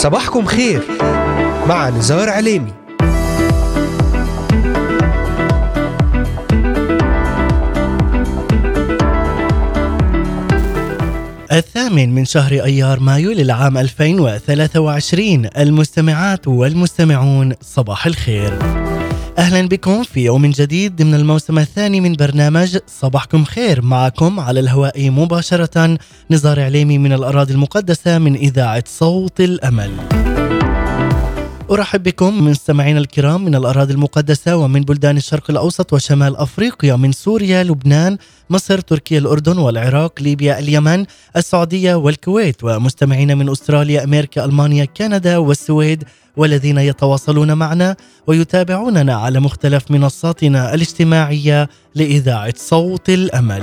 صباحكم خير. مع نزار عليمي. الثامن من شهر أيار مايو للعام 2023 المستمعات والمستمعون صباح الخير. أهلا بكم في يوم جديد ضمن الموسم الثاني من برنامج صباحكم خير. معكم على الهواء مباشرة نزار عليمي من الأراضي المقدسة من إذاعة صوت الأمل. أرحب بكم مستمعينا الكرام من الأراضي المقدسة ومن بلدان الشرق الأوسط وشمال أفريقيا من سوريا لبنان مصر تركيا الأردن والعراق ليبيا اليمن السعودية والكويت ومستمعينا من أستراليا أمريكا ألمانيا كندا والسويد والذين يتواصلون معنا ويتابعوننا على مختلف منصاتنا الاجتماعية لإذاعة صوت الأمل.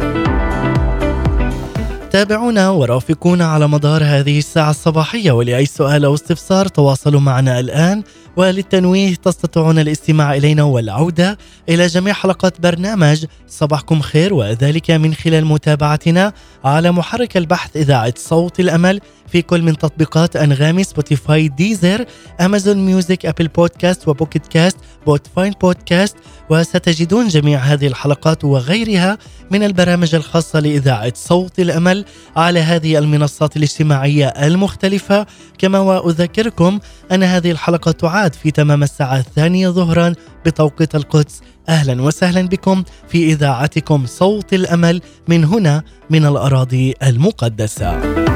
تابعونا ورافقونا على مدار هذه الساعة الصباحية ولأي سؤال أو استفسار تواصلوا معنا الآن وللتنويه تستطيعون الاستماع إلينا والعودة إلى جميع حلقات برنامج. صباحكم خير وذلك من خلال متابعتنا على محرك البحث إذاعة صوت الأمل في كل من تطبيقات أنغامي سبوتيفاي ديزر أمازون ميوزك أبل بودكاست وبوكيت كاست بودباين بودكاست. وستجدون جميع هذه الحلقات وغيرها من البرامج الخاصة لإذاعة صوت الأمل على هذه المنصات الاجتماعية المختلفة. كما وأذكركم أن هذه الحلقة تعاد في تمام الساعة الثانية ظهرا بتوقيت القدس. أهلا وسهلا بكم في إذاعتكم صوت الأمل من هنا من الأراضي المقدسة.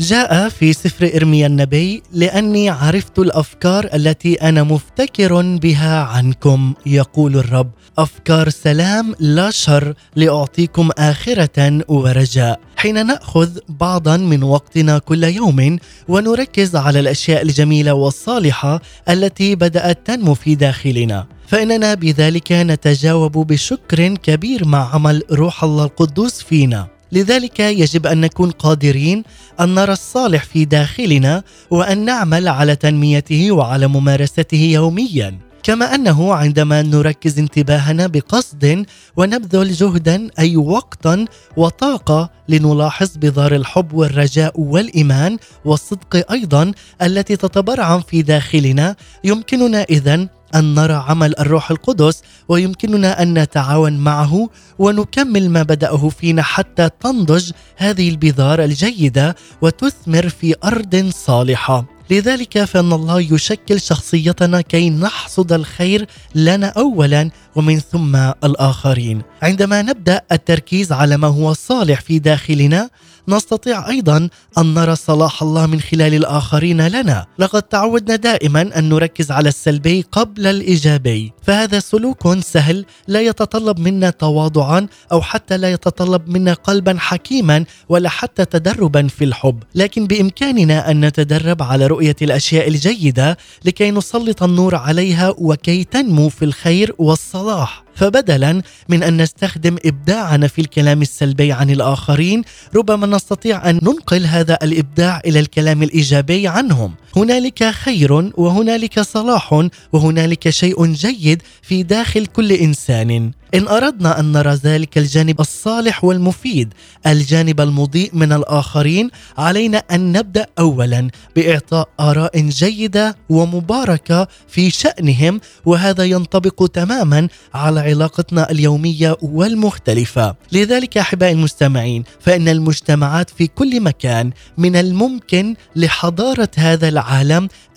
جاء في سفر إرميا النبي لأني عرفت الأفكار التي أنا مفتكر بها عنكم يقول الرب. أفكار سلام لا شر لأعطيكم آخرة ورجاء. حين نأخذ بعضا من وقتنا كل يوم ونركز على الأشياء الجميلة والصالحة التي بدأت تنمو في داخلنا. فإننا بذلك نتجاوب بشكر كبير مع عمل روح الله القدوس فينا. لذلك يجب أن نكون قادرين أن نرى الصالح في داخلنا وأن نعمل على تنميته وعلى ممارسته يوميا. كما أنه عندما نركز انتباهنا بقصد ونبذل جهدا أي وقتا وطاقة لنلاحظ بذار الحب والرجاء والإيمان والصدق أيضا التي تتبرعم في داخلنا يمكننا اذا أن نرى عمل الروح القدس ويمكننا أن نتعاون معه ونكمل ما بدأه فينا حتى تنضج هذه البذار الجيدة وتثمر في أرض صالحة. لذلك فإن الله يشكل شخصيتنا كي نحصد الخير لنا اولا ومن ثم الآخرين. عندما نبدأ التركيز على ما هو صالح في داخلنا نستطيع أيضا أن نرى صلاح الله من خلال الآخرين لنا. لقد تعودنا دائما أن نركز على السلبي قبل الإيجابي. فهذا سلوك سهل لا يتطلب منا تواضعا أو حتى لا يتطلب منا قلبا حكيما ولا حتى تدربا في الحب. لكن بإمكاننا أن نتدرب على رؤية الأشياء الجيدة لكي نسلط النور عليها وكي تنمو في الخير والصلاح. فبدلا من أن نستخدم إبداعنا في الكلام السلبي عن الآخرين ربما نستطيع أن ننقل هذا الإبداع إلى الكلام الإيجابي عنهم. هنالك خير وهنالك صلاح وهنالك شيء جيد في داخل كل إنسان. إن أردنا أن نرى ذلك الجانب الصالح والمفيد الجانب المضيء من الآخرين علينا أن نبدأ اولا بإعطاء آراء جيدة ومباركة في شأنهم وهذا ينطبق تماما على علاقتنا اليومية والمختلفة. لذلك أحبائي المستمعين فإن المجتمعات في كل مكان من الممكن لحضارة هذا العالم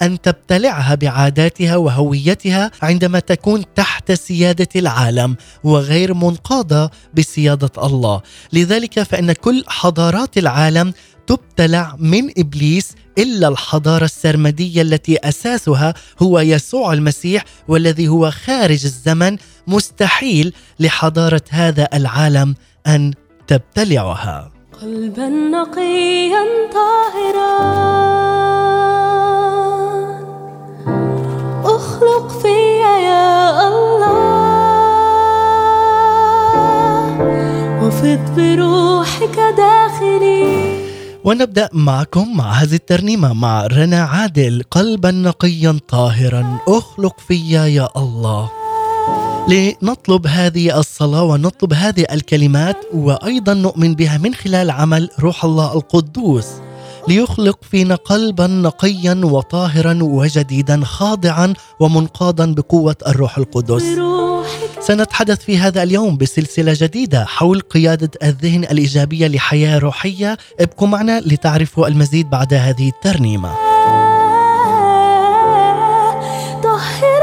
أن تبتلعها بعاداتها وهويتها عندما تكون تحت سيادة العالم وغير منقادة بسيادة الله. لذلك فإن كل حضارات العالم تبتلع من إبليس إلا الحضارة السرمدية التي أساسها هو يسوع المسيح والذي هو خارج الزمن مستحيل لحضارة هذا العالم أن تبتلعها. قلبا نقيا طاهرا ونبدأ معكم مع هذه الترنيمة مع رنا عادل قلبا نقيا طاهرا. أخلق فيا يا الله. لنطلب هذه الصلاة ونطلب هذه الكلمات وأيضا نؤمن بها من خلال عمل روح الله القدوس. ليخلق فينا قلبا نقيا وطاهرا وجديدا خاضعا ومنقادا بقوة الروح القدس. سنتحدث في هذا اليوم بسلسلة جديدة حول قيادة الذهن الإيجابية لحياة روحية. ابقوا معنا لتعرفوا المزيد بعد هذه الترنيمة. طهرني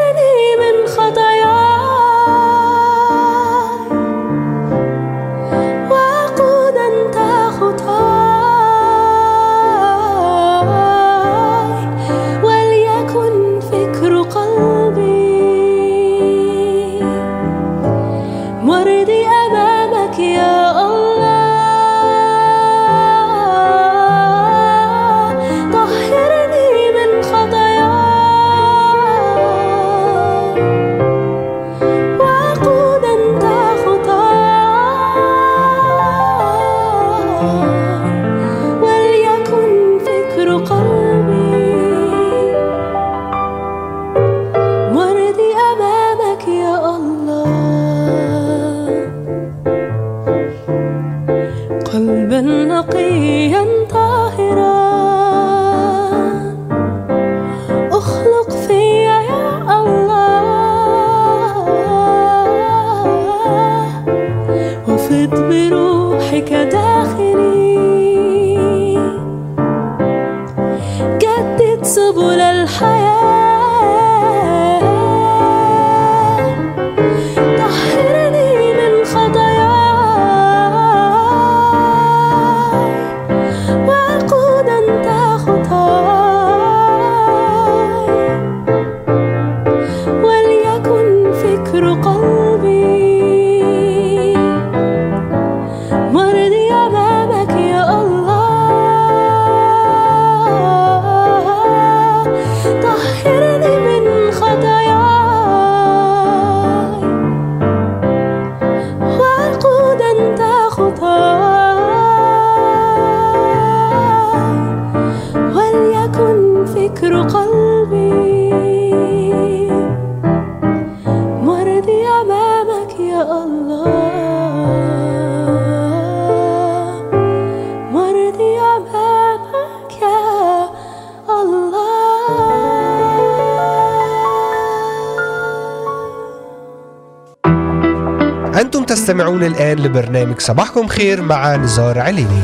تستمعون الآن لبرنامج صباحكم خير مع نزار عليني.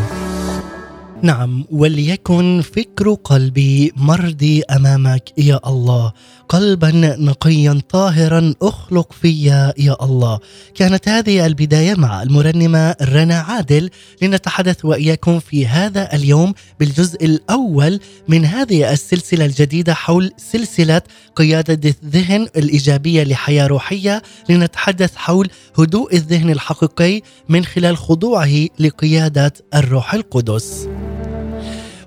نعم وليكن فكر قلبي مرضي أمامك يا الله. قلبا نقيا طاهرا أخلق فيا يا الله. كانت هذه البداية مع المرنمة رنا عادل. لنتحدث وإياكم في هذا اليوم بالجزء الأول من هذه السلسلة الجديدة حول سلسلة قيادة الذهن الإيجابية لحياة روحية. لنتحدث حول هدوء الذهن الحقيقي من خلال خضوعه لقيادة الروح القدس.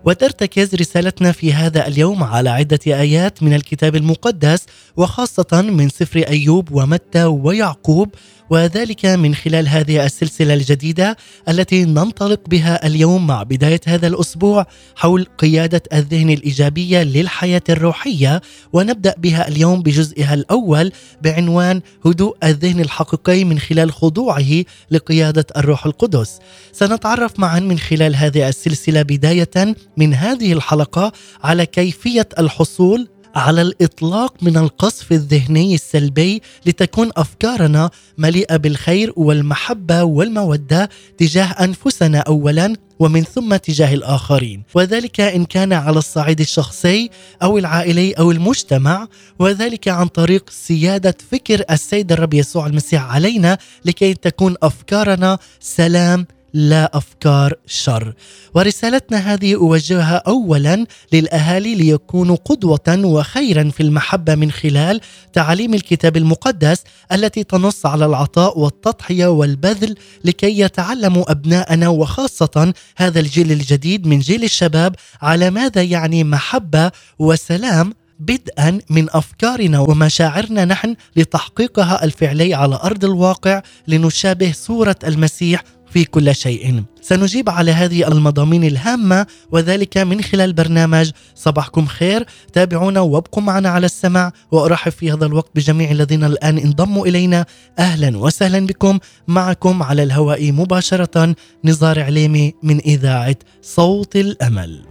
وترتكز رسالتنا في هذا اليوم على عدة آيات من الكتاب المقدس وخاصة من سفر أيوب ومتى ويعقوب. وذلك من خلال هذه السلسلة الجديدة التي ننطلق بها اليوم مع بداية هذا الأسبوع حول قيادة الذهن الإيجابية للحياة الروحية. ونبدأ بها اليوم بجزئها الأول بعنوان هدوء الذهن الحقيقي من خلال خضوعه لقيادة الروح القدس. سنتعرف معا من خلال هذه السلسلة بداية من هذه الحلقة على كيفية الحصول على الإطلاق من القصف الذهني السلبي لتكون أفكارنا مليئة بالخير والمحبة والمودة تجاه أنفسنا اولا ومن ثم تجاه الآخرين. وذلك إن كان على الصعيد الشخصي أو العائلي أو المجتمع وذلك عن طريق سيادة فكر السيد الرب يسوع المسيح علينا لكي تكون أفكارنا سلام لا أفكار شر. ورسالتنا هذه أوجهها اولا للأهالي ليكونوا قدوة وخيرا في المحبة من خلال تعاليم الكتاب المقدس التي تنص على العطاء والتضحية والبذل لكي يتعلموا أبناءنا وخاصة هذا الجيل الجديد من جيل الشباب على ماذا يعني محبة وسلام بدءا من أفكارنا ومشاعرنا نحن لتحقيقها الفعلي على أرض الواقع لنشابه صورة المسيح في كل شيء. سنجيب على هذه المضامين الهامة وذلك من خلال برنامج صباحكم خير، تابعونا وابقوا معنا على السمع وأرحب في هذا الوقت بجميع الذين الآن انضموا إلينا أهلا وسهلا بكم معكم على الهواء مباشرة نزار عليمي من إذاعة صوت الأمل.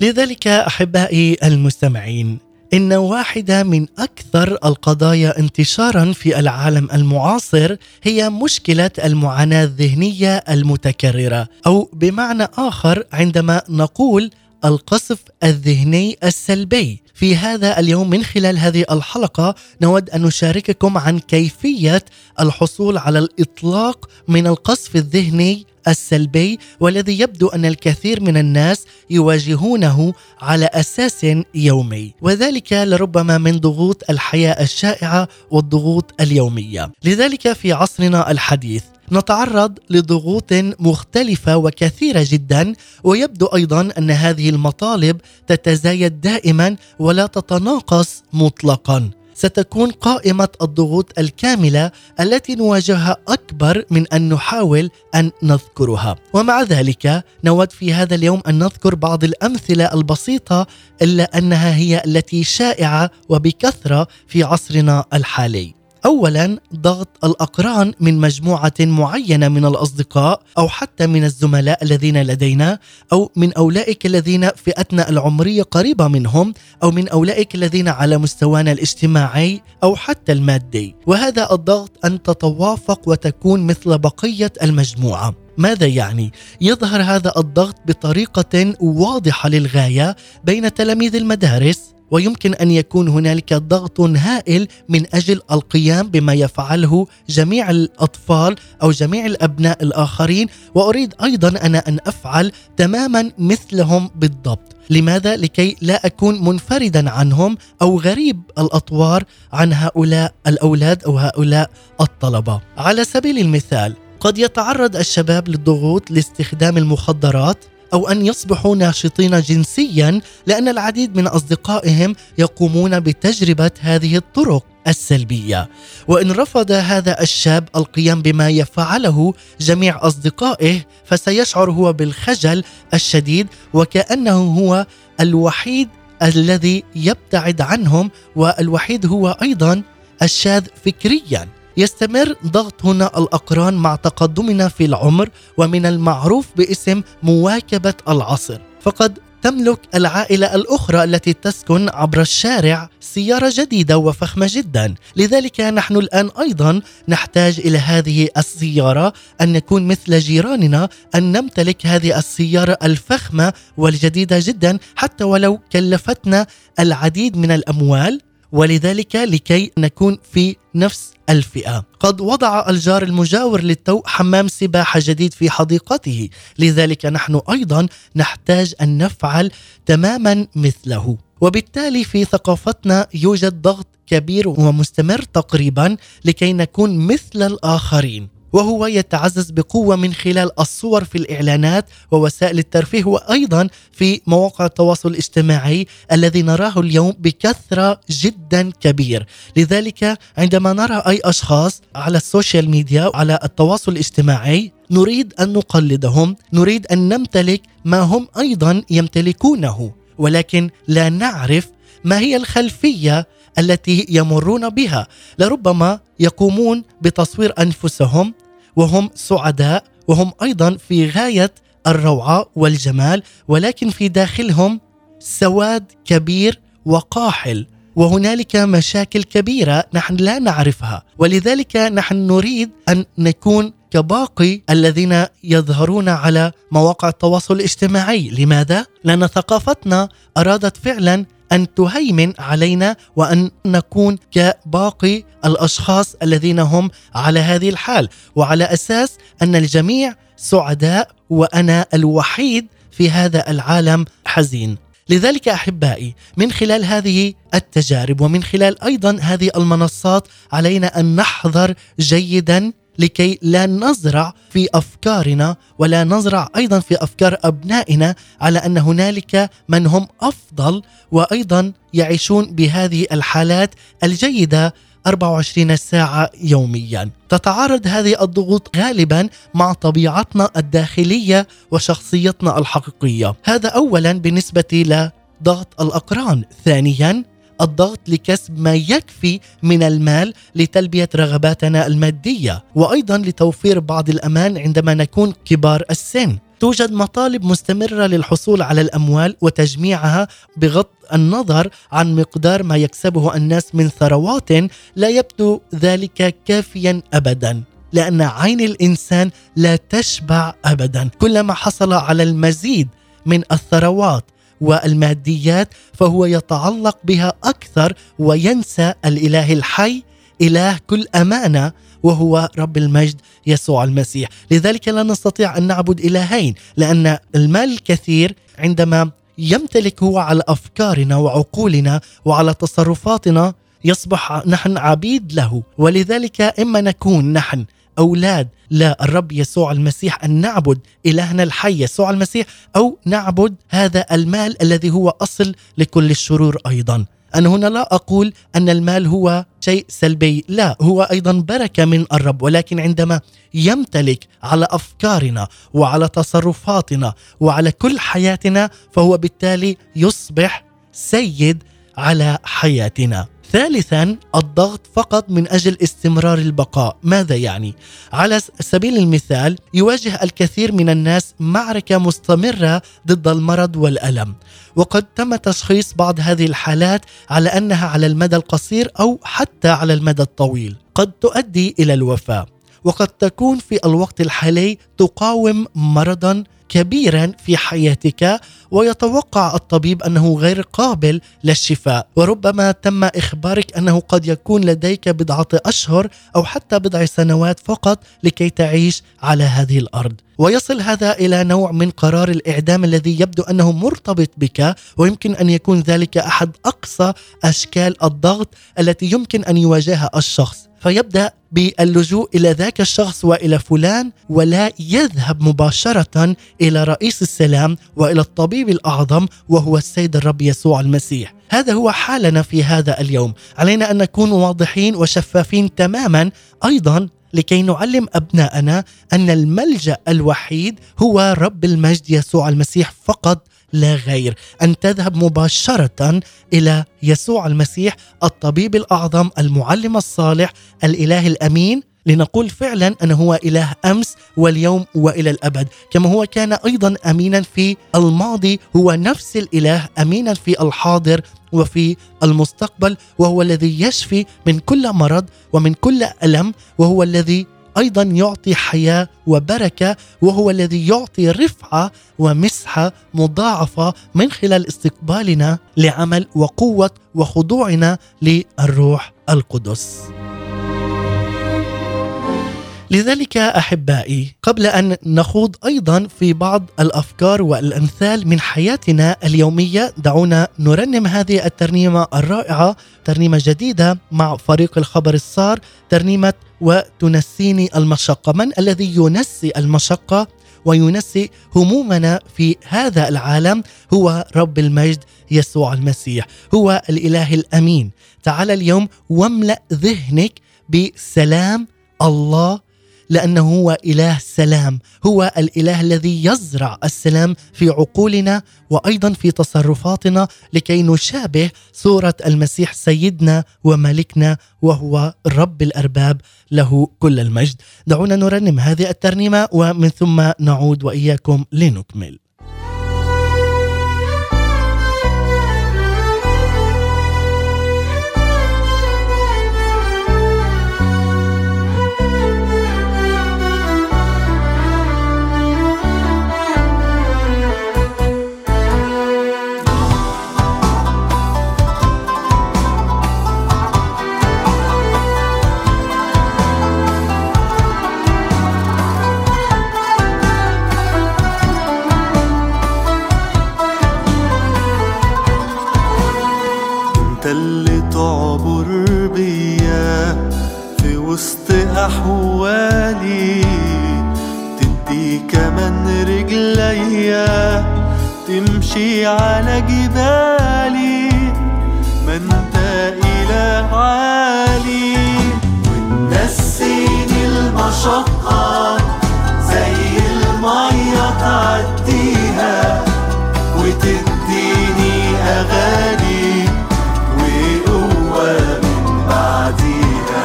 لذلك أحبائي المستمعين إن واحدة من أكثر القضايا انتشارا في العالم المعاصر هي مشكلة المعاناة الذهنية المتكررة. أو بمعنى آخر عندما نقول القصف الذهني السلبي. في هذا اليوم من خلال هذه الحلقة نود أن نشارككم عن كيفية الحصول على الإطلاق من القصف الذهني السلبي والذي يبدو أن الكثير من الناس يواجهونه على أساس يومي. وذلك لربما من ضغوط الحياة الشائعة والضغوط اليومية. لذلك في عصرنا الحديث نتعرض لضغوط مختلفة وكثيرة جدا ويبدو أيضا أن هذه المطالب تتزايد دائما ولا تتناقص مطلقا. ستكون قائمة الضغوط الكاملة التي نواجهها أكبر من أن نحاول أن نذكرها. ومع ذلك نود في هذا اليوم أن نذكر بعض الأمثلة البسيطة إلا أنها هي التي شائعة وبكثرة في عصرنا الحالي. اولا ضغط الأقران من مجموعة معينة من الأصدقاء أو حتى من الزملاء الذين لدينا أو من أولئك الذين فئتنا العمرية قريبة منهم أو من أولئك الذين على مستوانا الاجتماعي أو حتى المادي وهذا الضغط أن تتوافق وتكون مثل بقية المجموعة ماذا يعني؟ يظهر هذا الضغط بطريقة واضحة للغاية بين تلاميذ المدارس ويمكن أن يكون هنالك ضغط هائل من أجل القيام بما يفعله جميع الأطفال أو جميع الأبناء الآخرين. وأريد أيضا أنا أن أفعل تماما مثلهم بالضبط. لماذا؟ لكي لا أكون منفردا عنهم أو غريب الأطوار عن هؤلاء الأولاد أو هؤلاء الطلبة. على سبيل المثال قد يتعرض الشباب للضغوط لاستخدام المخدرات. أو أن يصبحوا ناشطين جنسيا لأن العديد من أصدقائهم يقومون بتجربة هذه الطرق السلبية. وإن رفض هذا الشاب القيام بما يفعله جميع أصدقائه فسيشعر هو بالخجل الشديد وكأنه هو الوحيد الذي يبتعد عنهم والوحيد هو أيضا الشاذ فكريا. يستمر ضغط هنا الأقران مع تقدمنا في العمر ومن المعروف باسم مواكبة العصر. فقد تملك العائلة الأخرى التي تسكن عبر الشارع سيارة جديدة وفخمة جدا، لذلك نحن الآن أيضا نحتاج إلى هذه السيارة أن نكون مثل جيراننا أن نمتلك هذه السيارة الفخمة والجديدة جدا حتى ولو كلفتنا العديد من الأموال. ولذلك لكي نكون في نفس الفئة. قد وضع الجار المجاور للتو حمام سباحة جديد في حديقته. لذلك نحن أيضا نحتاج أن نفعل تماما مثله. وبالتالي في ثقافتنا يوجد ضغط كبير ومستمر تقريبا لكي نكون مثل الآخرين. وهو يتعزز بقوة من خلال الصور في الإعلانات ووسائل الترفيه وأيضا في مواقع التواصل الاجتماعي الذي نراه اليوم بكثرة جدا كبير. لذلك عندما نرى أي أشخاص على السوشيال ميديا وعلى التواصل الاجتماعي نريد أن نقلدهم نريد أن نمتلك ما هم أيضا يمتلكونه. ولكن لا نعرف ما هي الخلفية التي يمرون بها. لربما يقومون بتصوير أنفسهم وهم سعداء وهم أيضا في غاية الروعة والجمال ولكن في داخلهم سواد كبير وقاحل وهنالك مشاكل كبيرة نحن لا نعرفها. ولذلك نحن نريد أن نكون كباقي الذين يظهرون على مواقع التواصل الاجتماعي. لماذا؟ لأن ثقافتنا أرادت فعلا أن تهيمن علينا وأن نكون كباقي الأشخاص الذين هم على هذه الحال وعلى أساس أن الجميع سعداء وأنا الوحيد في هذا العالم حزين. لذلك أحبائي من خلال هذه التجارب ومن خلال أيضا هذه المنصات علينا أن نحذر جيدا لكي لا نزرع في أفكارنا ولا نزرع أيضا في أفكار أبنائنا على أن هنالك من هم أفضل وأيضا يعيشون بهذه الحالات الجيدة 24 ساعة يوميا. تتعارض هذه الضغوط غالبا مع طبيعتنا الداخلية وشخصيتنا الحقيقية. هذا أولا بالنسبة لضغط الأقران. ثانيا الضغط لكسب ما يكفي من المال لتلبية رغباتنا المادية وأيضا لتوفير بعض الأمان عندما نكون كبار السن. توجد مطالب مستمرة للحصول على الأموال وتجميعها بغض النظر عن مقدار ما يكسبه الناس من ثروات لا يبدو ذلك كافيا ابدا لأن عين الإنسان لا تشبع ابدا. كلما حصل على المزيد من الثروات والماديات فهو يتعلق بها أكثر وينسى الإله الحي إله كل أمانة وهو رب المجد يسوع المسيح. لذلك لا نستطيع أن نعبد إلهين لأن المال الكثير عندما يمتلك هو على أفكارنا وعقولنا وعلى تصرفاتنا يصبح نحن عبيد له. ولذلك إما نكون نحن أولاد للرب يسوع المسيح أن نعبد إلهنا الحي يسوع المسيح أو نعبد هذا المال الذي هو أصل لكل الشرور أيضا. أنا هنا لا أقول أن المال هو شيء سلبي لا هو أيضا بركة من الرب ولكن عندما يمتلك على أفكارنا وعلى تصرفاتنا وعلى كل حياتنا فهو بالتالي يصبح سيد على حياتنا. ثالثا الضغط فقط من أجل استمرار البقاء، ماذا يعني؟ على سبيل المثال يواجه الكثير من الناس معركة مستمرة ضد المرض والألم، وقد تم تشخيص بعض هذه الحالات على أنها على المدى القصير أو حتى على المدى الطويل، قد تؤدي إلى الوفاة، وقد تكون في الوقت الحالي تقاوم مرضا كبيرا في حياتك ويتوقع الطبيب أنه غير قابل للشفاء. وربما تم إخبارك أنه قد يكون لديك بضعة أشهر أو حتى بضع سنوات فقط لكي تعيش على هذه الأرض. ويصل هذا إلى نوع من قرار الإعدام الذي يبدو أنه مرتبط بك ويمكن أن يكون ذلك أحد أقصى أشكال الضغط التي يمكن أن يواجهها الشخص. فيبدأ باللجوء إلى ذاك الشخص وإلى فلان ولا يذهب مباشرة إلى رئيس السلام وإلى الطبيب الأعظم وهو السيد الرب يسوع المسيح. هذا هو حالنا في هذا اليوم، علينا أن نكون واضحين وشفافين تماما أيضا لكي نعلم ابنائنا أن الملجأ الوحيد هو رب المجد يسوع المسيح فقط لا غير أن تذهب مباشرة إلى يسوع المسيح الطبيب الأعظم المعلم الصالح الإله الأمين لنقول فعلا انه هو إله أمس واليوم وإلى الأبد كما هو كان أيضا امينا في الماضي هو نفس الإله امينا في الحاضر وفي المستقبل وهو الذي يشفي من كل مرض ومن كل ألم وهو الذي أيضا يعطي حياة وبركة وهو الذي يعطي رفعة ومسحة مضاعفة من خلال استقبالنا لعمل وقوة وخضوعنا للروح القدس. لذلك أحبائي قبل أن نخوض أيضا في بعض الأفكار والأمثال من حياتنا اليومية دعونا نرنم هذه الترنيمة الرائعة ترنيمة جديدة مع فريق الخبر الصار ترنيمة وتنسيني المشقة. من الذي ينسي المشقة وينسي همومنا في هذا العالم؟ هو رب المجد يسوع المسيح. هو الإله الأمين. تعال اليوم واملأ ذهنك بسلام الله لأنه هو إله سلام. هو الإله الذي يزرع السلام في عقولنا وأيضا في تصرفاتنا لكي نشابه صورة المسيح سيدنا وملكنا وهو رب الأرباب له كل المجد. دعونا نرنم هذه الترنيمة ومن ثم نعود وإياكم لنكمل. وامشي على جبالي ما انت إله عالي. وتنسيني المشقة زي المية تعديها. وتديني أغاني وقوة من بعديها.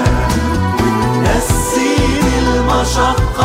وتنسيني المشقة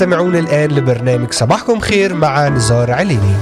تستمعون الآن لبرنامج صباحكم خير مع نزار عليني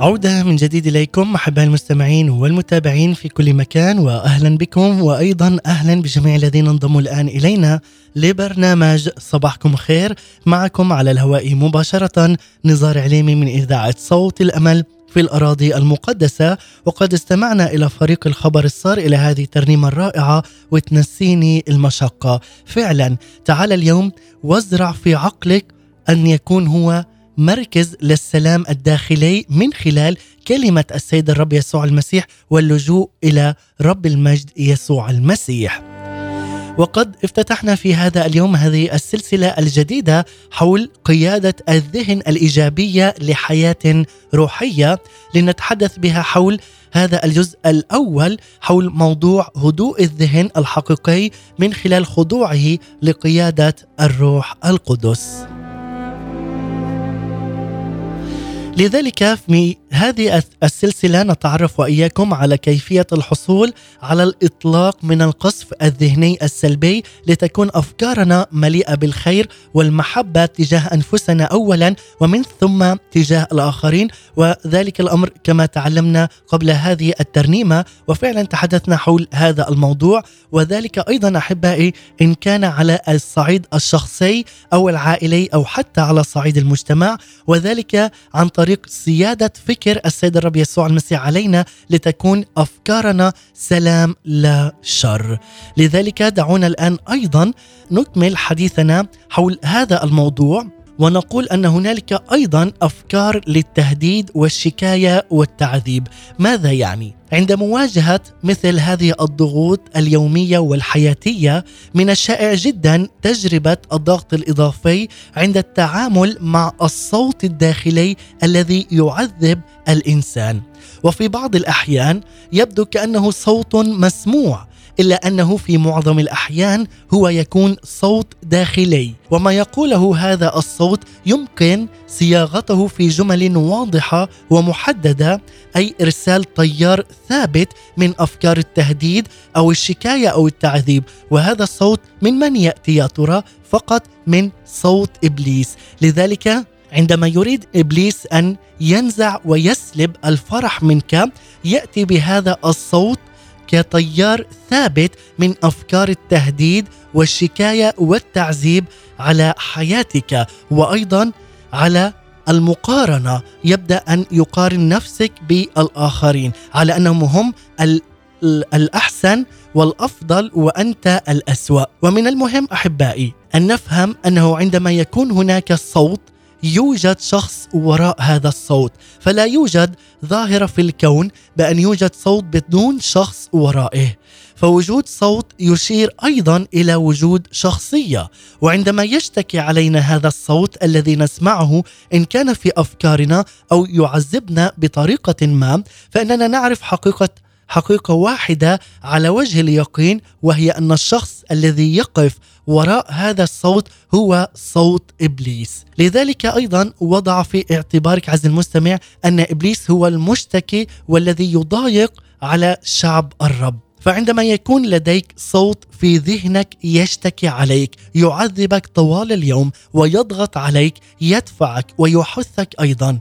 عودة من جديد إليكم أحبائي المستمعين والمتابعين في كل مكان وأهلا بكم وأيضا أهلا بجميع الذين انضموا الآن إلينا لبرنامج صباحكم خير معكم على الهواء مباشرة نزار عليمي من إذاعة صوت الأمل. في الأراضي المقدسة وقد استمعنا إلى فريق الخبر الصار إلى هذه الترنيمة الرائعة وتنسيني المشقة. فعلا تعال اليوم وازرع في عقلك أن يكون هو مركز للسلام الداخلي من خلال كلمة السيد الرب يسوع المسيح واللجوء إلى رب المجد يسوع المسيح. وقد افتتحنا في هذا اليوم هذه السلسلة الجديدة حول قيادة الذهن الإيجابية لحياة روحية. لنتحدث بها حول هذا الجزء الأول حول موضوع هدوء الذهن الحقيقي من خلال خضوعه لقيادة الروح القدس. لذلك في هذه السلسلة نتعرف وإياكم على كيفية الحصول على الإطلاق من القصف الذهني السلبي لتكون أفكارنا مليئة بالخير والمحبة تجاه أنفسنا أولا ومن ثم تجاه الآخرين. وذلك الأمر كما تعلمنا قبل هذه الترنيمة. وفعلا تحدثنا حول هذا الموضوع. وذلك أيضا أحبائي إن كان على الصعيد الشخصي أو العائلي أو حتى على صعيد المجتمع. وذلك عن طريق سيادة فكر السيد الرب يسوع المسيح علينا لتكون أفكارنا سلام لا شر. لذلك دعونا الآن أيضا نكمل حديثنا حول هذا الموضوع. ونقول أن هنالك أيضا أفكار للتهديد والشكاية والتعذيب، ماذا يعني؟ عند مواجهة مثل هذه الضغوط اليومية والحياتية من الشائع جدا تجربة الضغط الإضافي عند التعامل مع الصوت الداخلي الذي يعذب الإنسان، وفي بعض الأحيان يبدو كأنه صوت مسموع إلا أنه في معظم الأحيان هو يكون صوت داخلي. وما يقوله هذا الصوت يمكن صياغته في جمل واضحة ومحددة أي إرسال تيار ثابت من أفكار التهديد أو الشكاية أو التعذيب. وهذا الصوت من من يأتي يا ترى؟ فقط من صوت إبليس. لذلك عندما يريد إبليس أن ينزع ويسلب الفرح منك يأتي بهذا الصوت كتيار ثابت من أفكار التهديد والشكاية والتعذيب على حياتك وأيضا على المقارنة. يبدأ أن يقارن نفسك بالآخرين. على أنهم هم الأحسن والأفضل وأنت الأسوأ. ومن المهم أحبائي أن نفهم أنه عندما يكون هناك صوت يوجد شخص وراء هذا الصوت فلا يوجد ظاهرة في الكون بأن يوجد صوت بدون شخص ورائه. فوجود صوت يشير أيضا إلى وجود شخصية وعندما يشتكي علينا هذا الصوت الذي نسمعه إن كان في أفكارنا أو يعذبنا بطريقة ما فإننا نعرف حقيقة حقيقة واحدة على وجه اليقين وهي أن الشخص الذي يقف وراء هذا الصوت هو صوت إبليس، لذلك أيضا وضع في اعتبارك عز المستمع أن إبليس هو المشتكي والذي يضايق على شعب الرب. فعندما يكون لديك صوت في ذهنك يشتكي عليك يعذبك طوال اليوم ويضغط عليك يدفعك ويحثك أيضا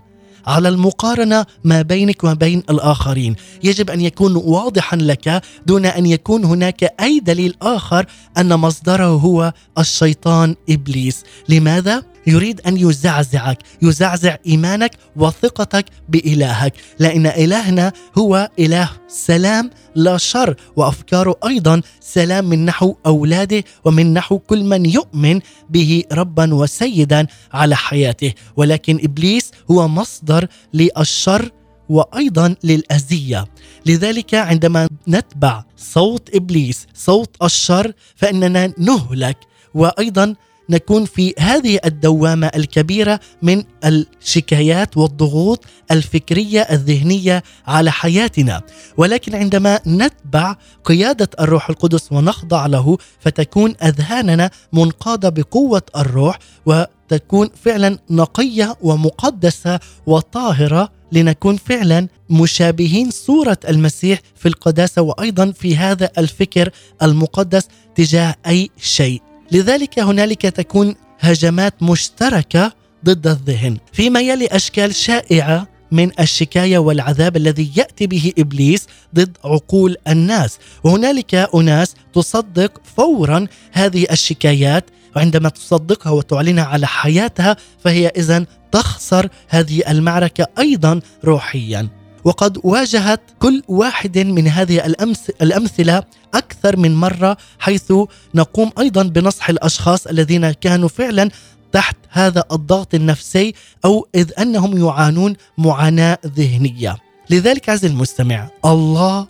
على المقارنة ما بينك وبين الآخرين. يجب أن يكون واضحا لك دون أن يكون هناك أي دليل آخر أن مصدره هو الشيطان إبليس. لماذا؟ يريد أن يزعزعك يزعزع إيمانك وثقتك بإلهك. لأن إلهنا هو إله سلام لا شر وأفكاره أيضا سلام من نحو أولاده ومن نحو كل من يؤمن به ربا وسيدا على حياته. ولكن إبليس هو مصدر للشر وأيضا للأذية. لذلك عندما نتبع صوت إبليس صوت الشر فإننا نهلك. وأيضا نكون في هذه الدوامة الكبيرة من الشكايات والضغوط الفكرية الذهنية على حياتنا. ولكن عندما نتبع قيادة الروح القدس ونخضع له فتكون أذهاننا منقادة بقوة الروح وتكون فعلا نقية ومقدسة وطاهرة لنكون فعلا مشابهين صورة المسيح في القداسة وأيضا في هذا الفكر المقدس تجاه أي شيء. لذلك هنالك تكون هجمات مشتركة ضد الذهن فيما يلي أشكال شائعة من الشكاية والعذاب الذي يأتي به إبليس ضد عقول الناس. وهنالك أناس تصدق فورا هذه الشكايات وعندما تصدقها وتعلنها على حياتها فهي اذا تخسر هذه المعركة أيضا روحيا. وقد واجهت كل واحد من هذه الأمثلة أكثر من مرة حيث نقوم أيضا بنصح الأشخاص الذين كانوا فعلا تحت هذا الضغط النفسي أو إذ أنهم يعانون معاناة ذهنية. لذلك عزيزي المستمع الله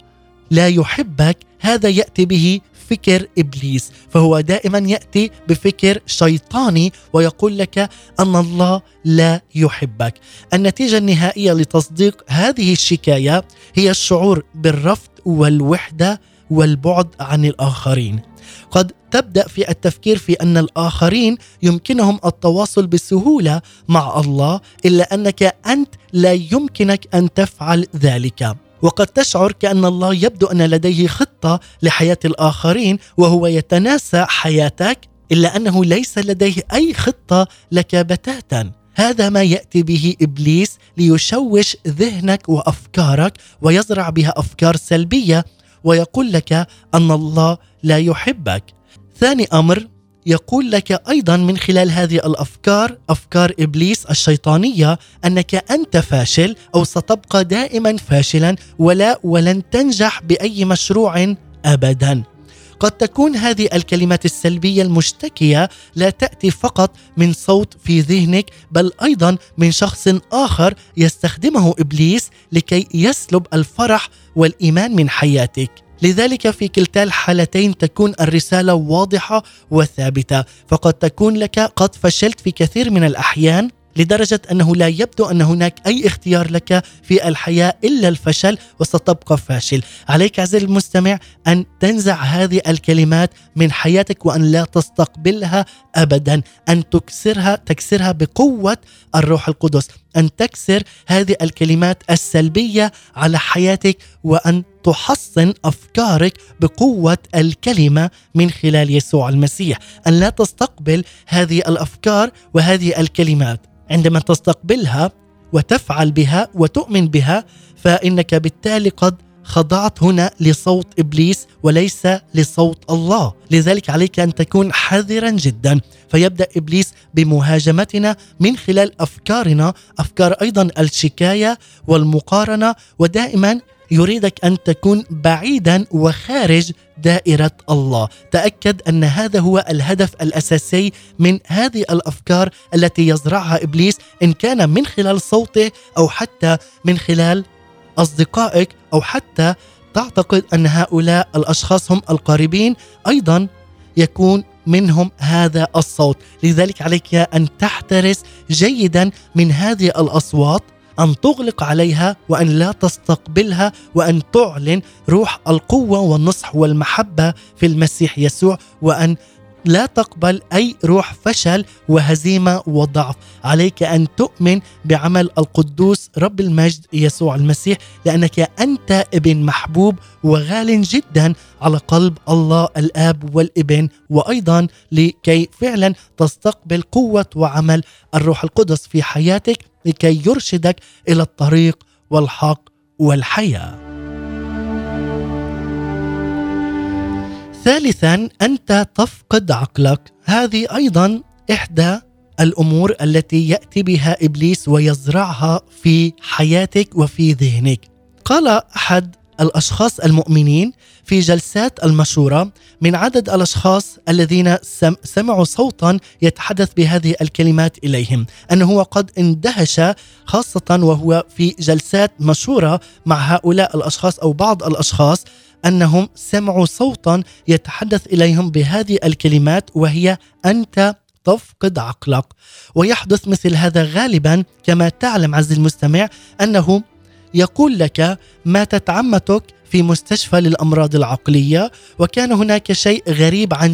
لا يحبك هذا يأتي به فكر إبليس فهو دائما يأتي بفكر شيطاني ويقول لك أن الله لا يحبك. النتيجة النهائية لتصديق هذه الشكاية هي الشعور بالرفض والوحدة والبعد عن الآخرين. قد تبدأ في التفكير في أن الآخرين يمكنهم التواصل بسهولة مع الله إلا أنك أنت لا يمكنك أن تفعل ذلك. وقد تشعر كأن الله يبدو أن لديه خطة لحياة الآخرين وهو يتناسى حياتك إلا أنه ليس لديه أي خطة لك بتاتا هذا ما يأتي به إبليس ليشوش ذهنك وأفكارك ويزرع بها أفكار سلبية ويقول لك أن الله لا يحبك. ثاني أمر يقول لك أيضا من خلال هذه الأفكار أفكار إبليس الشيطانية أنك أنت فاشل أو ستبقى دائما فاشلا ولا ولن تنجح بأي مشروع ابدا. قد تكون هذه الكلمات السلبية المشتكية لا تأتي فقط من صوت في ذهنك بل أيضا من شخص آخر يستخدمه إبليس لكي يسلب الفرح والإيمان من حياتك لذلك في كلتا الحالتين تكون الرسالة واضحة وثابتة. فقد تكون لك قد فشلت في كثير من الأحيان لدرجة أنه لا يبدو أن هناك أي اختيار لك في الحياة إلا الفشل وستبقى فاشل، عليك عزيزي المستمع أن تنزع هذه الكلمات من حياتك وأن لا تستقبلها ابدا، أن تكسرها تكسرها بقوة الروح القدس، أن تكسر هذه الكلمات السلبية على حياتك وأن تحصن أفكارك بقوة الكلمة من خلال يسوع المسيح، أن لا تستقبل هذه الأفكار وهذه الكلمات. عندما تستقبلها وتفعل بها وتؤمن بها فإنك بالتالي قد خضعت هنا لصوت إبليس وليس لصوت الله، لذلك عليك أن تكون حذرا جدا، فيبدأ إبليس بمهاجمتنا من خلال أفكارنا، أفكار أيضا الشكاية والمقارنة ودائما يريدك أن تكون بعيدا وخارج دائرة الله، تأكد أن هذا هو الهدف الأساسي من هذه الأفكار التي يزرعها إبليس إن كان من خلال صوته أو حتى من خلال أصدقائك أو حتى تعتقد أن هؤلاء الأشخاص هم القريبين. أيضا يكون منهم هذا الصوت، لذلك عليك أن تحترس جيدا من هذه الأصوات. أن تغلق عليها وأن لا تستقبلها وأن تعلن روح القوة والنصح والمحبة في المسيح يسوع وأن لا تقبل أي روح فشل وهزيمة وضعف، عليك أن تؤمن بعمل القدوس رب المجد يسوع المسيح لأنك أنت ابن محبوب وغال جدا على قلب الله الآب والابن وأيضا لكي فعلا تستقبل قوة وعمل الروح القدس في حياتك. لكي يرشدك إلى الطريق والحق والحياة. ثالثا أنت تفقد عقلك هذه أيضا إحدى الأمور التي يأتي بها إبليس ويزرعها في حياتك وفي ذهنك قال أحد الأشخاص المؤمنين في جلسات المشورة من عدد الأشخاص الذين سمعوا صوتا يتحدث بهذه الكلمات إليهم. أنه هو قد اندهش خاصة وهو في جلسات مشورة مع هؤلاء الأشخاص أو بعض الأشخاص أنهم سمعوا صوتا يتحدث إليهم بهذه الكلمات وهي أنت تفقد عقلك. ويحدث مثل هذا غالبا كما تعلم عز المستمع أنه يقول لك ماتت عمتك في مستشفى للأمراض العقلية وكان هناك شيء غريب عن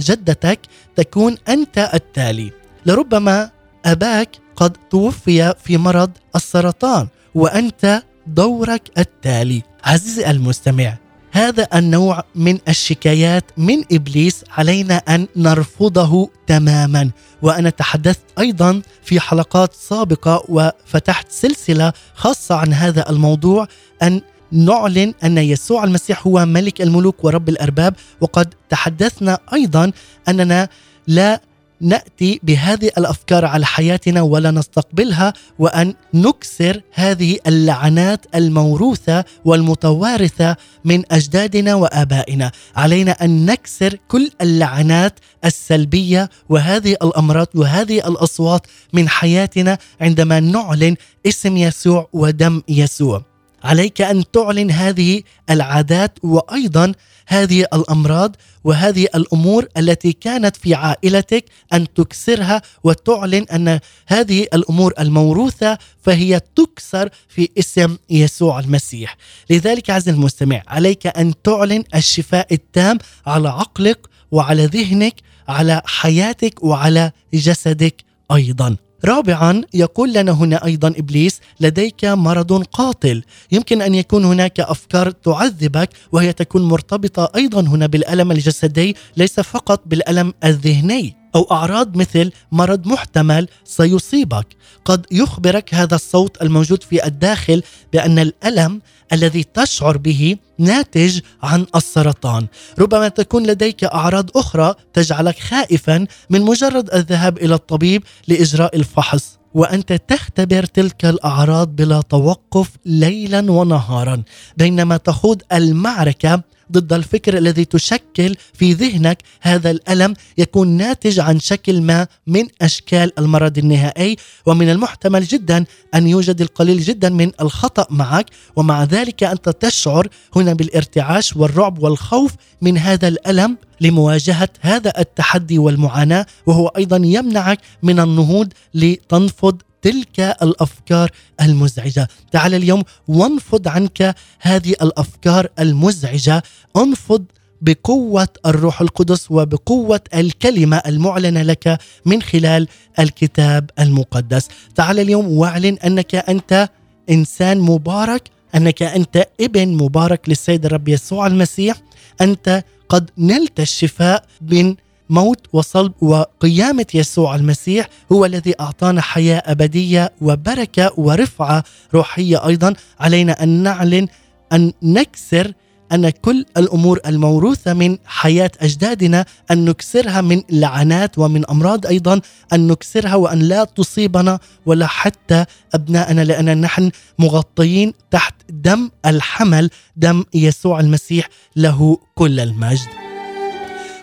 جدتك تكون أنت التالي. لربما أباك قد توفي في مرض السرطان وأنت دورك التالي. عزيزي المستمع هذا النوع من الشكايات من إبليس علينا أن نرفضه تماما. وأنا تحدثت أيضا في حلقات سابقة وفتحت سلسلة خاصة عن هذا الموضوع أن نعلن أن يسوع المسيح هو ملك الملوك ورب الأرباب. وقد تحدثنا أيضا أننا لا نأتي بهذه الأفكار على حياتنا ولا نستقبلها وأن نكسر هذه اللعنات الموروثة والمتوارثة من أجدادنا وآبائنا، علينا أن نكسر كل اللعنات السلبية وهذه الأمراض وهذه الأصوات من حياتنا عندما نعلن اسم يسوع ودم يسوع. عليك أن تعلن هذه العادات وأيضا هذه الأمراض وهذه الأمور التي كانت في عائلتك أن تكسرها وتعلن أن هذه الأمور الموروثة فهي تكسر في اسم يسوع المسيح. لذلك عزيزي المستمع عليك أن تعلن الشفاء التام على عقلك وعلى ذهنك على حياتك وعلى جسدك أيضا. رابعا يقول لنا هنا أيضا إبليس لديك مرض قاتل. يمكن أن يكون هناك أفكار تعذبك وهي تكون مرتبطة أيضا هنا بالألم الجسدي ليس فقط بالألم الذهني. أو أعراض مثل مرض محتمل سيصيبك. قد يخبرك هذا الصوت الموجود في الداخل بأن الألم الذي تشعر به ناتج عن السرطان. ربما تكون لديك أعراض أخرى تجعلك خائفا من مجرد الذهاب إلى الطبيب لإجراء الفحص. وأنت تختبر تلك الأعراض بلا توقف ليلا ونهارا بينما تخوض المعركة ضد الفكر الذي تشكل في ذهنك. هذا الألم يكون ناتج عن شكل ما من أشكال المرض النهائي ومن المحتمل جدا أن يوجد القليل جدا من الخطأ معك ومع ذلك أنت تشعر هنا بالارتعاش والرعب والخوف من هذا الألم لمواجهة هذا التحدي والمعاناة وهو أيضا يمنعك من النهوض لتنفض تلك الأفكار المزعجة، تعال اليوم وانفض عنك هذه الأفكار المزعجة، انفض بقوة الروح القدس وبقوة الكلمة المعلنة لك من خلال الكتاب المقدس، تعال اليوم واعلن أنك أنت إنسان مبارك، أنك أنت ابن مبارك للسيد الرب يسوع المسيح، أنت قد نلت الشفاء من موت وصلب وقيامة يسوع المسيح هو الذي أعطانا حياة أبدية وبركة ورفعة روحية أيضا. علينا أن نعلن أن نكسر أن كل الأمور الموروثة من حياة أجدادنا أن نكسرها من لعنات ومن أمراض أيضا أن نكسرها وأن لا تصيبنا ولا حتى أبناءنا لأن نحن مغطيين تحت دم الحمل دم يسوع المسيح له كل المجد.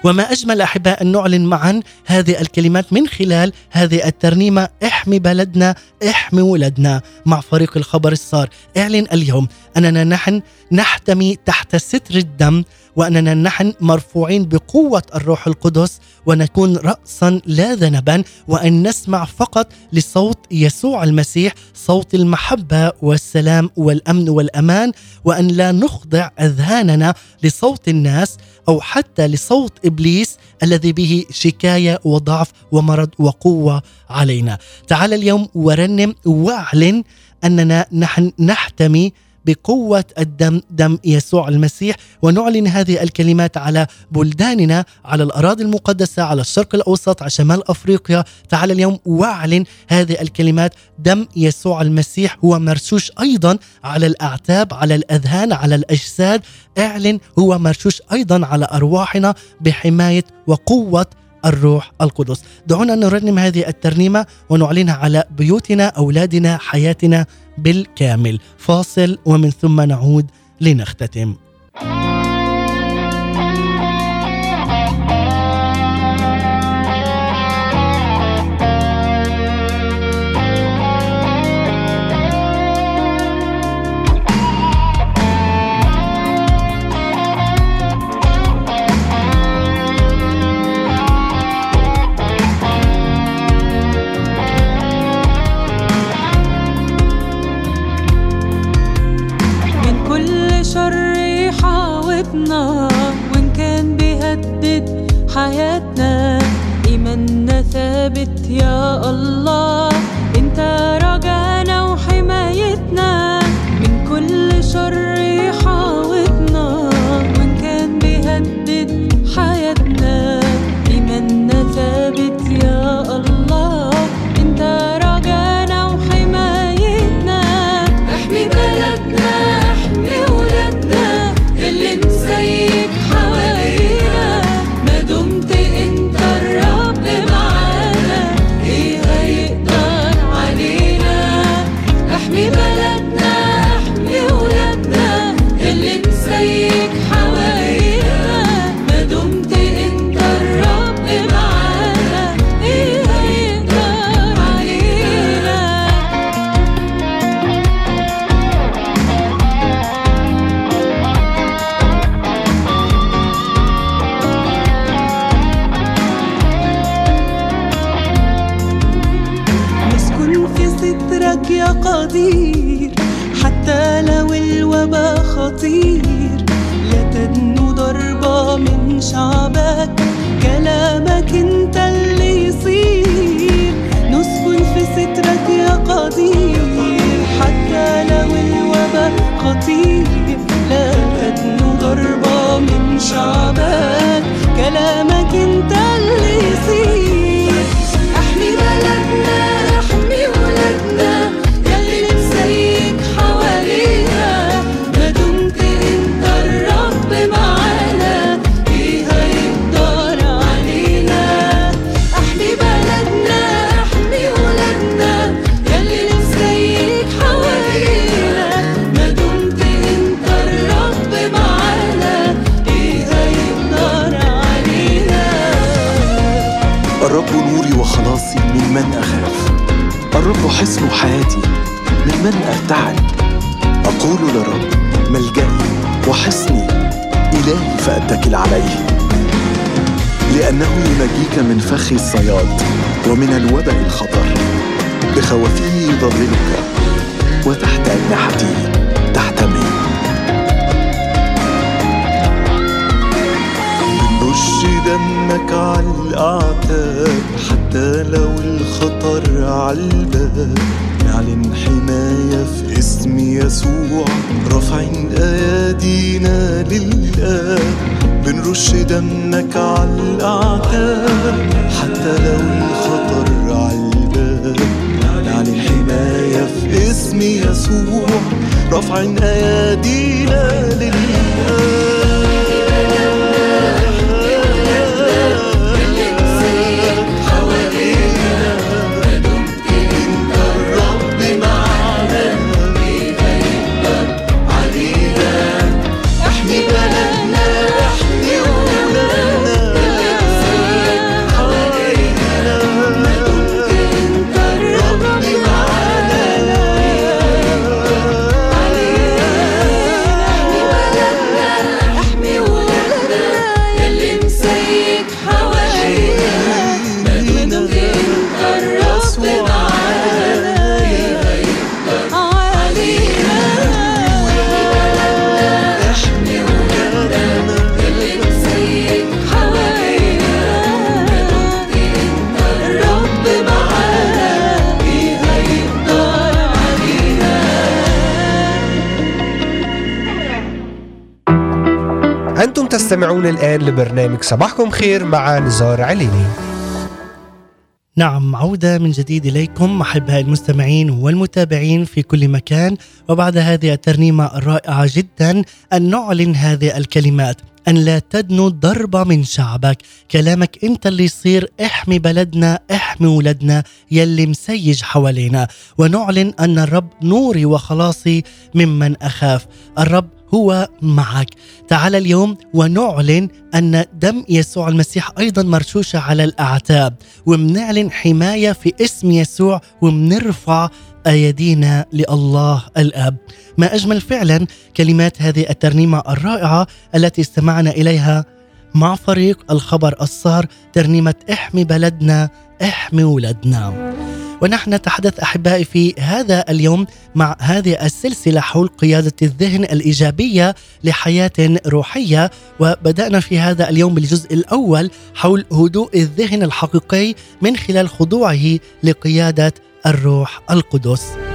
وما أجمل أحباء ان نعلن معا هذه الكلمات من خلال هذه الترنيمة. احمي بلدنا احمي ولدنا. مع فريق الخبر الصار. اعلن اليوم أننا نحن نحتمي تحت ستر الدم وأننا نحن مرفوعين بقوة الروح القدس ونكون راسا لا ذنبا وأن نسمع فقط لصوت يسوع المسيح صوت المحبة والسلام والأمن والأمان وأن لا نخضع أذهاننا لصوت الناس أو حتى لصوت إبليس الذي به شكاية وضعف ومرض وقوة علينا. تعال اليوم ورنم واعلن أننا نحن نحتمي بقوة الدم دم يسوع المسيح. ونعلن هذه الكلمات على بلداننا على الأراضي المقدسة على الشرق الأوسط على شمال أفريقيا. تعال اليوم واعلن هذه الكلمات. دم يسوع المسيح هو مرشوش أيضا على الأعتاب على الأذهان على الأجساد. اعلن هو مرشوش أيضا على أرواحنا بحماية وقوة الروح القدس. دعونا نرنم هذه الترنيمة ونعلنها على بيوتنا أولادنا حياتنا بالكامل. فاصل ومن ثم نعود لنختتم. نوري وخلاصي ممن أخاف. الرب حصن حياتي ممن أرتعد. أقول للرب ملجئي وحصني إلهي فأتكل عليه. لأنه ينجيك من فخ الصياد ومن الوباء الخطر. بخوافه يضللك وتحت أجنحته تحتمي بنرش دمك على الأعتاب حتى لو الخطر عالباب نعلن حماية في اسم يسوع رافعين أيادينا للآب بنرش دمك على الأعتاب حتى لو الخطر عالباب نعلن حماية في اسم يسوع رافعين أيادينا احمي تستمعون الآن لبرنامج صباحكم خير مع نزار عليني. نعم عودة من جديد إليكم أحبائي المستمعين والمتابعين في كل مكان. وبعد هذه الترنيمة الرائعة جدا أن نعلن هذه الكلمات. أن لا تدنو ضربة من شعبك. كلامك أنت اللي يصير احمي بلدنا احمي ولدنا يلي مسيج حوالينا. ونعلن أن الرب نوري وخلاصي ممن أخاف. الرب هو معك. تعال اليوم ونعلن أن دم يسوع المسيح أيضا مرشوشة على الأعتاب ومنعلن حماية في اسم يسوع ومنرفع أيدينا لله الأب. ما أجمل فعلا كلمات هذه الترنيمة الرائعة التي استمعنا إليها مع فريق الخبر الصار ترنيمة احمي بلدنا احمي ولدنا. ونحن نتحدث أحبائي في هذا اليوم مع هذه السلسلة حول قيادة الذهن الإيجابية لحياة روحية وبدأنا في هذا اليوم بالجزء الأول حول هدوء الذهن الحقيقي من خلال خضوعه لقيادة الروح القدس.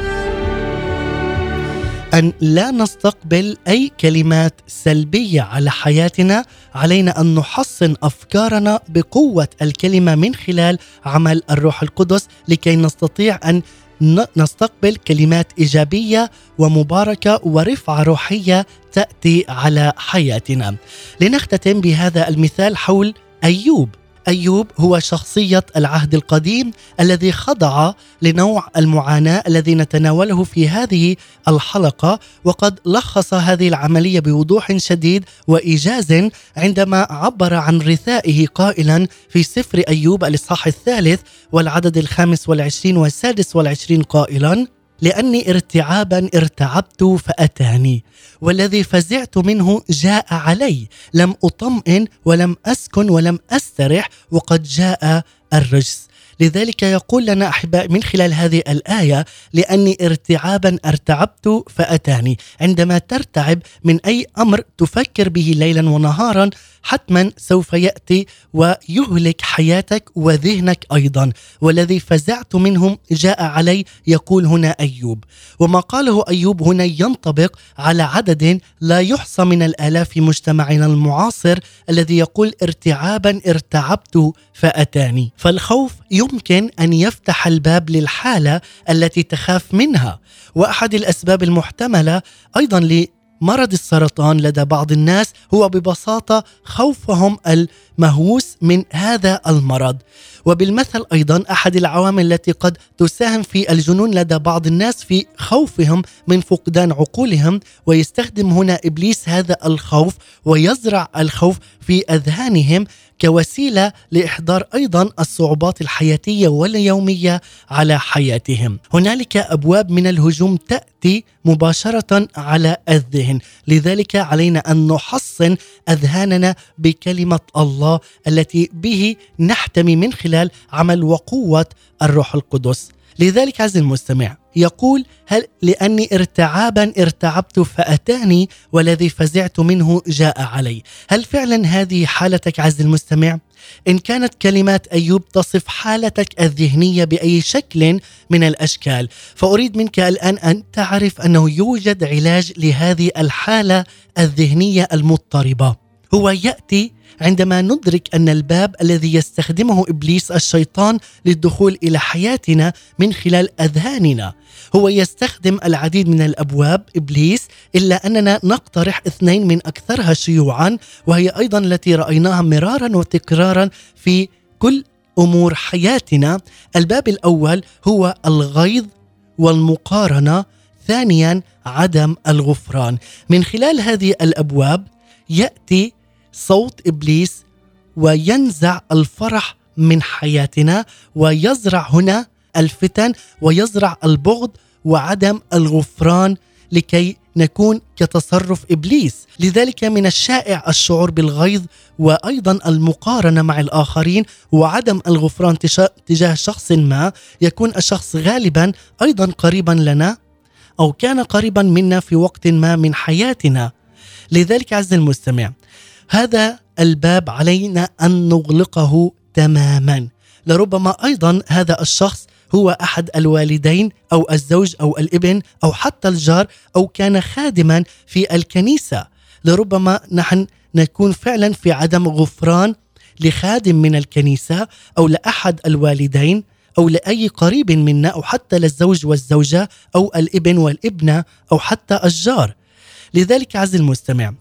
أن لا نستقبل أي كلمات سلبية على حياتنا علينا أن نحصن أفكارنا بقوة الكلمة من خلال عمل الروح القدس لكي نستطيع أن ن- نستقبل كلمات إيجابية ومباركة ورفعة روحية تأتي على حياتنا. لنختتم بهذا المثال حول أيوب. أيوب هو شخصية العهد القديم الذي خضع لنوع المعاناة الذي نتناوله في هذه الحلقة وقد لخص هذه العملية بوضوح شديد وإيجاز عندما عبر عن رثائه قائلا في سفر أيوب الإصحاح الثالث والعدد الخامس والعشرين والسادس والعشرين قائلا لأني ارتعابا ارتعبت فأتاني. والذي فزعت منه جاء علي. لم أطمئن ولم أسكن ولم أسترح وقد جاء الرجس. لذلك يقول لنا أحباء من خلال هذه الآية لأني ارتعابا ارتعبت فأتاني. عندما ترتعب من أي أمر تفكر به ليلا ونهارا حتما سوف يأتي ويهلك حياتك وذهنك أيضا. والذي فزعت منهم جاء علي يقول هنا أيوب. وما قاله أيوب هنا ينطبق على عدد لا يحصى من الآلاف في مجتمعنا المعاصر الذي يقول ارتعابا ارتعبت فأتاني. فالخوف يمكن أن يفتح الباب للحالة التي تخاف منها. وأحد الأسباب المحتملة أيضا مرض السرطان لدى بعض الناس هو ببساطة خوفهم المهووس من هذا المرض. وبالمثل أيضا أحد العوامل التي قد تساهم في الجنون لدى بعض الناس في خوفهم من فقدان عقولهم ويستخدم هنا إبليس هذا الخوف ويزرع الخوف في أذهانهم كوسيلة لإحضار أيضا الصعوبات الحياتية واليومية على حياتهم. هنالك أبواب من الهجوم تأتي مباشرة على الذهن، لذلك علينا أن نحصن أذهاننا بكلمة الله التي به نحتمي من خلال عمل وقوة الروح القدس. لذلك عز المستمع يقول هل لأني ارتعابا ارتعبت فأتاني والذي فزعت منه جاء علي. هل فعلا هذه حالتك عز المستمع؟ إن كانت كلمات أيوب تصف حالتك الذهنية بأي شكل من الأشكال فأريد منك الآن أن تعرف أنه يوجد علاج لهذه الحالة الذهنية المضطربة. هو يأتي عندما ندرك أن الباب الذي يستخدمه إبليس الشيطان للدخول إلى حياتنا من خلال أذهاننا هو يستخدم العديد من الأبواب إبليس إلا أننا نقترح اثنين من أكثرها شيوعا وهي أيضا التي رأيناها مرارا وتكرارا في كل أمور حياتنا. الباب الأول هو الغيظ والمقارنة ثانيا عدم الغفران. من خلال هذه الأبواب يأتي صوت إبليس وينزع الفرح من حياتنا ويزرع هنا الفتن ويزرع البغض وعدم الغفران لكي نكون كتصرف إبليس، لذلك من الشائع الشعور بالغيظ وأيضا المقارنة مع الآخرين وعدم الغفران تجاه شخص ما، يكون الشخص غالبا أيضا قريبا لنا أو كان قريبا منا في وقت ما من حياتنا. لذلك عز المستمع، هذا الباب علينا أن نغلقه تماما. لربما أيضا هذا الشخص هو أحد الوالدين أو الزوج أو الابن أو حتى الجار أو كان خادما في الكنيسة. لربما نحن نكون فعلا في عدم غفران لخادم من الكنيسة أو لأحد الوالدين أو لأي قريب منا أو حتى للزوج والزوجة أو الابن والابنة أو حتى الجار. لذلك عز المستمع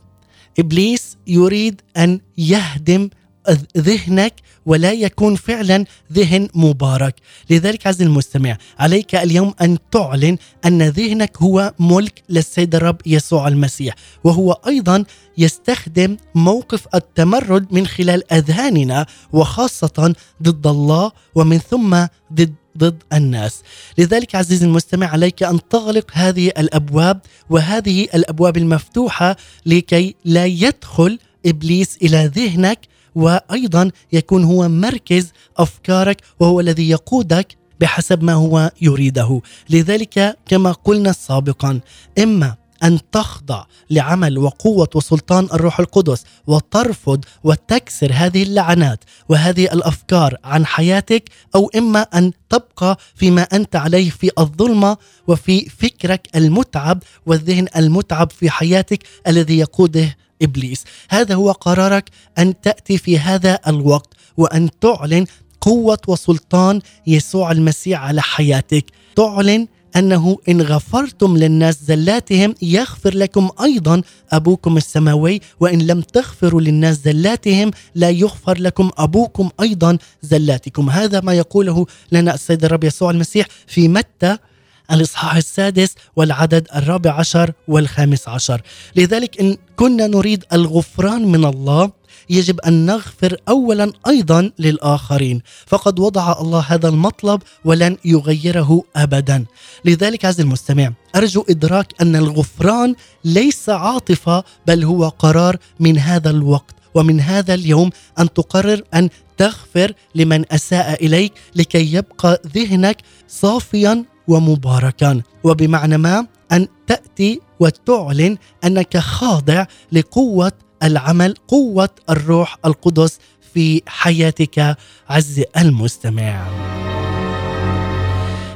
إبليس يريد أن يهدم ذهنك ولا يكون فعلا ذهن مبارك. لذلك عز المستمع عليك اليوم أن تعلن أن ذهنك هو ملك للسيد الرب يسوع المسيح وهو أيضا يستخدم موقف التمرد من خلال أذهاننا وخاصة ضد الله ومن ثم ضد ضد الناس. لذلك عزيزي المستمع عليك أن تغلق هذه الأبواب وهذه الأبواب المفتوحة لكي لا يدخل إبليس إلى ذهنك وأيضا يكون هو مركز أفكارك وهو الذي يقودك بحسب ما هو يريده. لذلك كما قلنا سابقا إما أن تخضع لعمل وقوة وسلطان الروح القدس وترفض وتكسر هذه اللعنات وهذه الأفكار عن حياتك أو إما أن تبقى فيما أنت عليه في الظلمة وفي فكرك المتعب والذهن المتعب في حياتك الذي يقوده إبليس. هذا هو قرارك أن تأتي في هذا الوقت وأن تعلن قوة وسلطان يسوع المسيح على حياتك. تعلن أنه إن غفرتم للناس زلاتهم يغفر لكم أيضا. أبوكم السماوي وإن لم تغفروا للناس زلاتهم لا يغفر لكم أبوكم أيضا زلاتكم. هذا ما يقوله لنا السيد الرب يسوع المسيح في متى؟ الإصحاح السادس والعدد الرابع عشر والخامس عشر. لذلك إن كنا نريد الغفران من الله يجب أن نغفر اولا أيضا للآخرين. فقد وضع الله هذا المطلب ولن يغيره ابدا. لذلك عز المستمع أرجو إدراك أن الغفران ليس عاطفة بل هو قرار من هذا الوقت. ومن هذا اليوم أن تقرر أن تغفر لمن أساء إليك لكي يبقى ذهنك صافيا ومباركا وبمعنى ما؟ أن تأتي وتعلن أنك خاضع لقوة العمل قوة الروح القدس في حياتك. عز المستمع.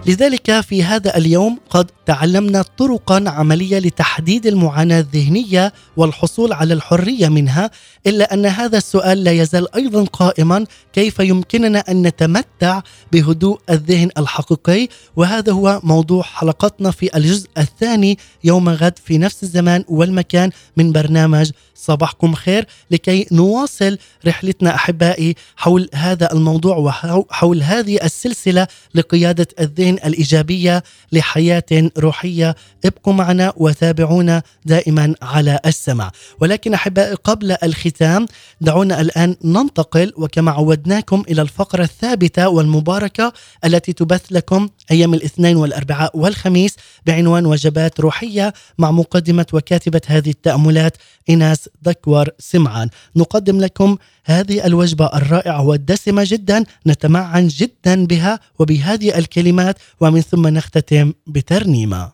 لذلك في هذا اليوم قد تعلمنا طرقا عملية لتحديد المعاناة الذهنية والحصول على الحرية منها إلا أن هذا السؤال لا يزال أيضا قائما كيف يمكننا أن نتمتع بهدوء الذهن الحقيقي. وهذا هو موضوع حلقتنا في الجزء الثاني يوم غد في نفس الزمان والمكان من برنامج صباحكم خير لكي نواصل رحلتنا أحبائي حول هذا الموضوع وحول هذه السلسلة لقيادة الذهن الإيجابية لحياة روحية. ابقوا معنا وتابعونا دائما على السمع ولكن أحبائي قبل الختام دعونا الآن ننتقل وكما عودناكم إلى الفقرة الثابتة والمباركة التي تبث لكم أيام الاثنين والأربعاء والخميس بعنوان وجبات روحية مع مقدمة وكاتبة هذه التأملات ايناس دكور سمعان. نقدم لكم هذه الوجبة الرائعة والدسمة جدا نتمعن جدا بها وبهذه الكلمات ومن ثم نختتم بترنيمة.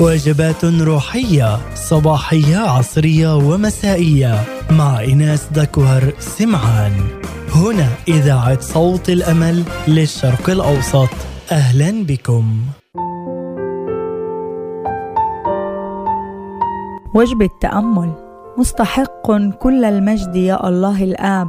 وجبات روحية صباحية عصرية ومسائية مع إيناس دكوهر سمعان. هنا إذاعة صوت الأمل للشرق الأوسط. أهلا بكم. وجبة تأمل. مستحق كل المجد يا الله الآب.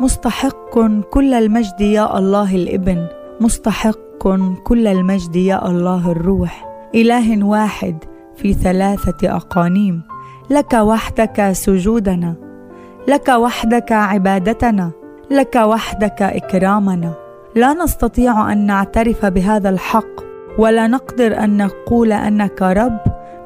مستحق كل المجد يا الله الإبن. مستحق كل المجد يا الله الروح. إله واحد في ثلاثة أقانيم. لك وحدك سجودنا. لك وحدك عبادتنا. لك وحدك إكرامنا. لا نستطيع أن نعترف بهذا الحق ولا نقدر أن نقول أنك رب.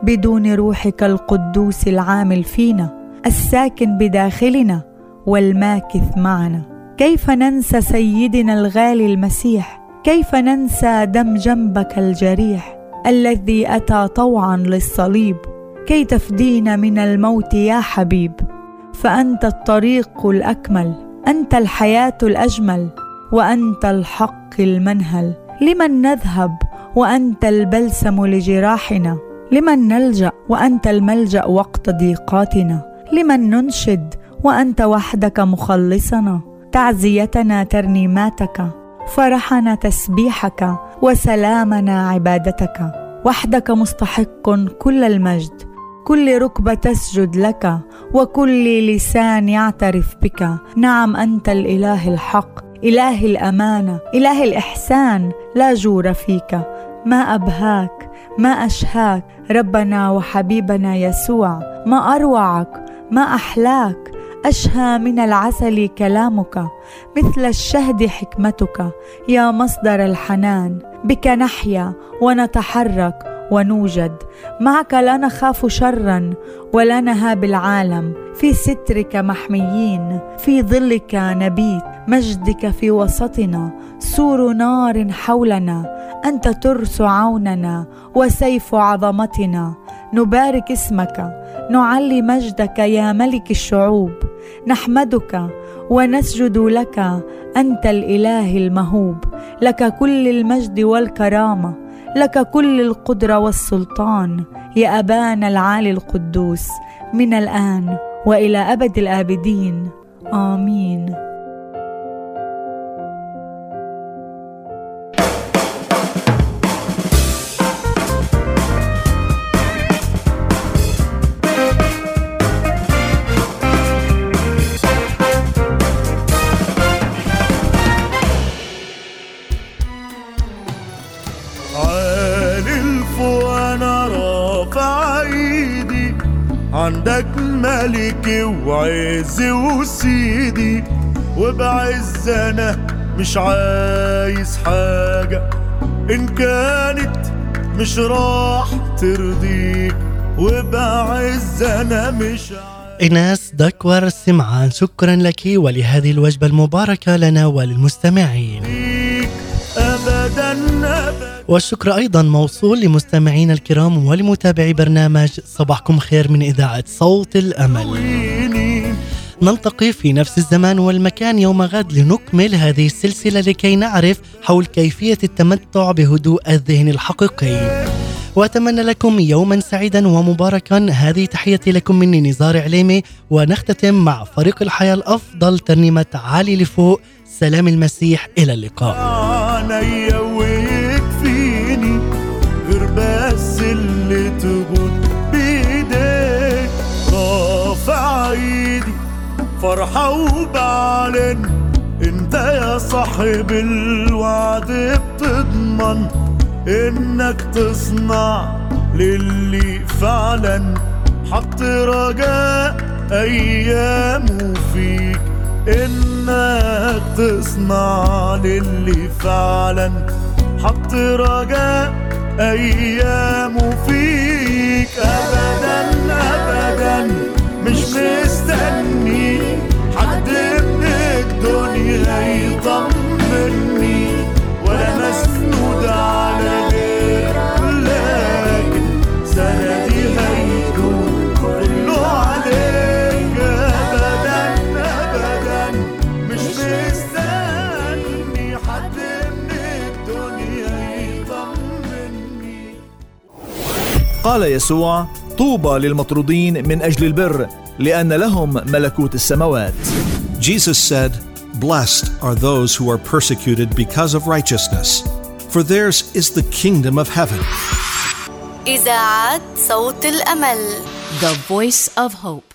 بدون روحك القدوس العامل فينا الساكن بداخلنا والماكث معنا. كيف ننسى سيدنا الغالي المسيح؟ كيف ننسى دم جنبك الجريح الذي أتى طوعا للصليب؟ كي تفدينا من الموت يا حبيب فأنت الطريق الأكمل أنت الحياة الأجمل وأنت الحق المنهل. لمن نذهب وأنت البلسم لجراحنا؟ لمن نلجأ وأنت الملجأ وقت ضيقاتنا؟ لمن ننشد وأنت وحدك مخلصنا؟ تعزيتنا ترنيماتك فرحنا تسبيحك وسلامنا عبادتك. وحدك مستحق كل المجد كل ركبة تسجد لك وكل لسان يعترف بك. نعم أنت الإله الحق إله الامانه إله الإحسان لا جور فيك. ما أبهاك ما أشهاك ربنا وحبيبنا يسوع ما أروعك ما أحلاك أشهى من العسل كلامك مثل الشهد حكمتك يا مصدر الحنان بك نحيا ونتحرك ونوجد معك لا نخاف شرا ولا نهاب العالم في سترك محميين في ظلك نبيت مجدك في وسطنا سور نار حولنا أنت ترس عوننا وسيف عظمتنا. نبارك اسمك نعلي مجدك يا ملك الشعوب. نحمدك ونسجد لك أنت الإله المهوب. لك كل المجد والكرامة لك كل القدرة والسلطان. يا أبانا العالي القدوس من الآن وإلى أبد الآبدين. آمين. ملكي وعزي وسيدي وبعز أنا مش عايز حاجة. إن كانت مش راح ترضيك وبعز أنا مش إيناس دكور سمعان شكرا لك ولهذه الوجبة المباركة لنا وللمستمعين. والشكر أيضا موصول لمستمعينا الكرام ولمتابعي برنامج صباحكم خير من إذاعة صوت الأمل. نلتقي في نفس الزمان والمكان يوم غد لنكمل هذه السلسلة لكي نعرف حول كيفية التمتع بهدوء الذهن الحقيقي. وأتمنى لكم يوما سعيدا ومباركا. هذه تحيتي لكم مني نزار عليمي ونختتم مع فريق الحياة الأفضل ترنيمة عالي لفوق. سلام المسيح إلى اللقاء. عينيا ويكفيني غير بس اللي تقول بايديك رافع ايدي فرحة وبعلن. انت يا صاحب الوعد بتضمن انك تصنع للي فعلا. حط رجاء أيامه فيك. إنك تصنع للي فعلا. حط رجاء ايامه فيك. ابدا ابدا مش مستني حد من الدنيا يطمني. قال يسوع طوبى للمطرودين من أجل البر لأن لهم ملكوت السماوات Jesus said, Blessed are those who are persecuted because of righteousness, for theirs is the kingdom of heaven. إذاعة صوت الأمل The Voice of Hope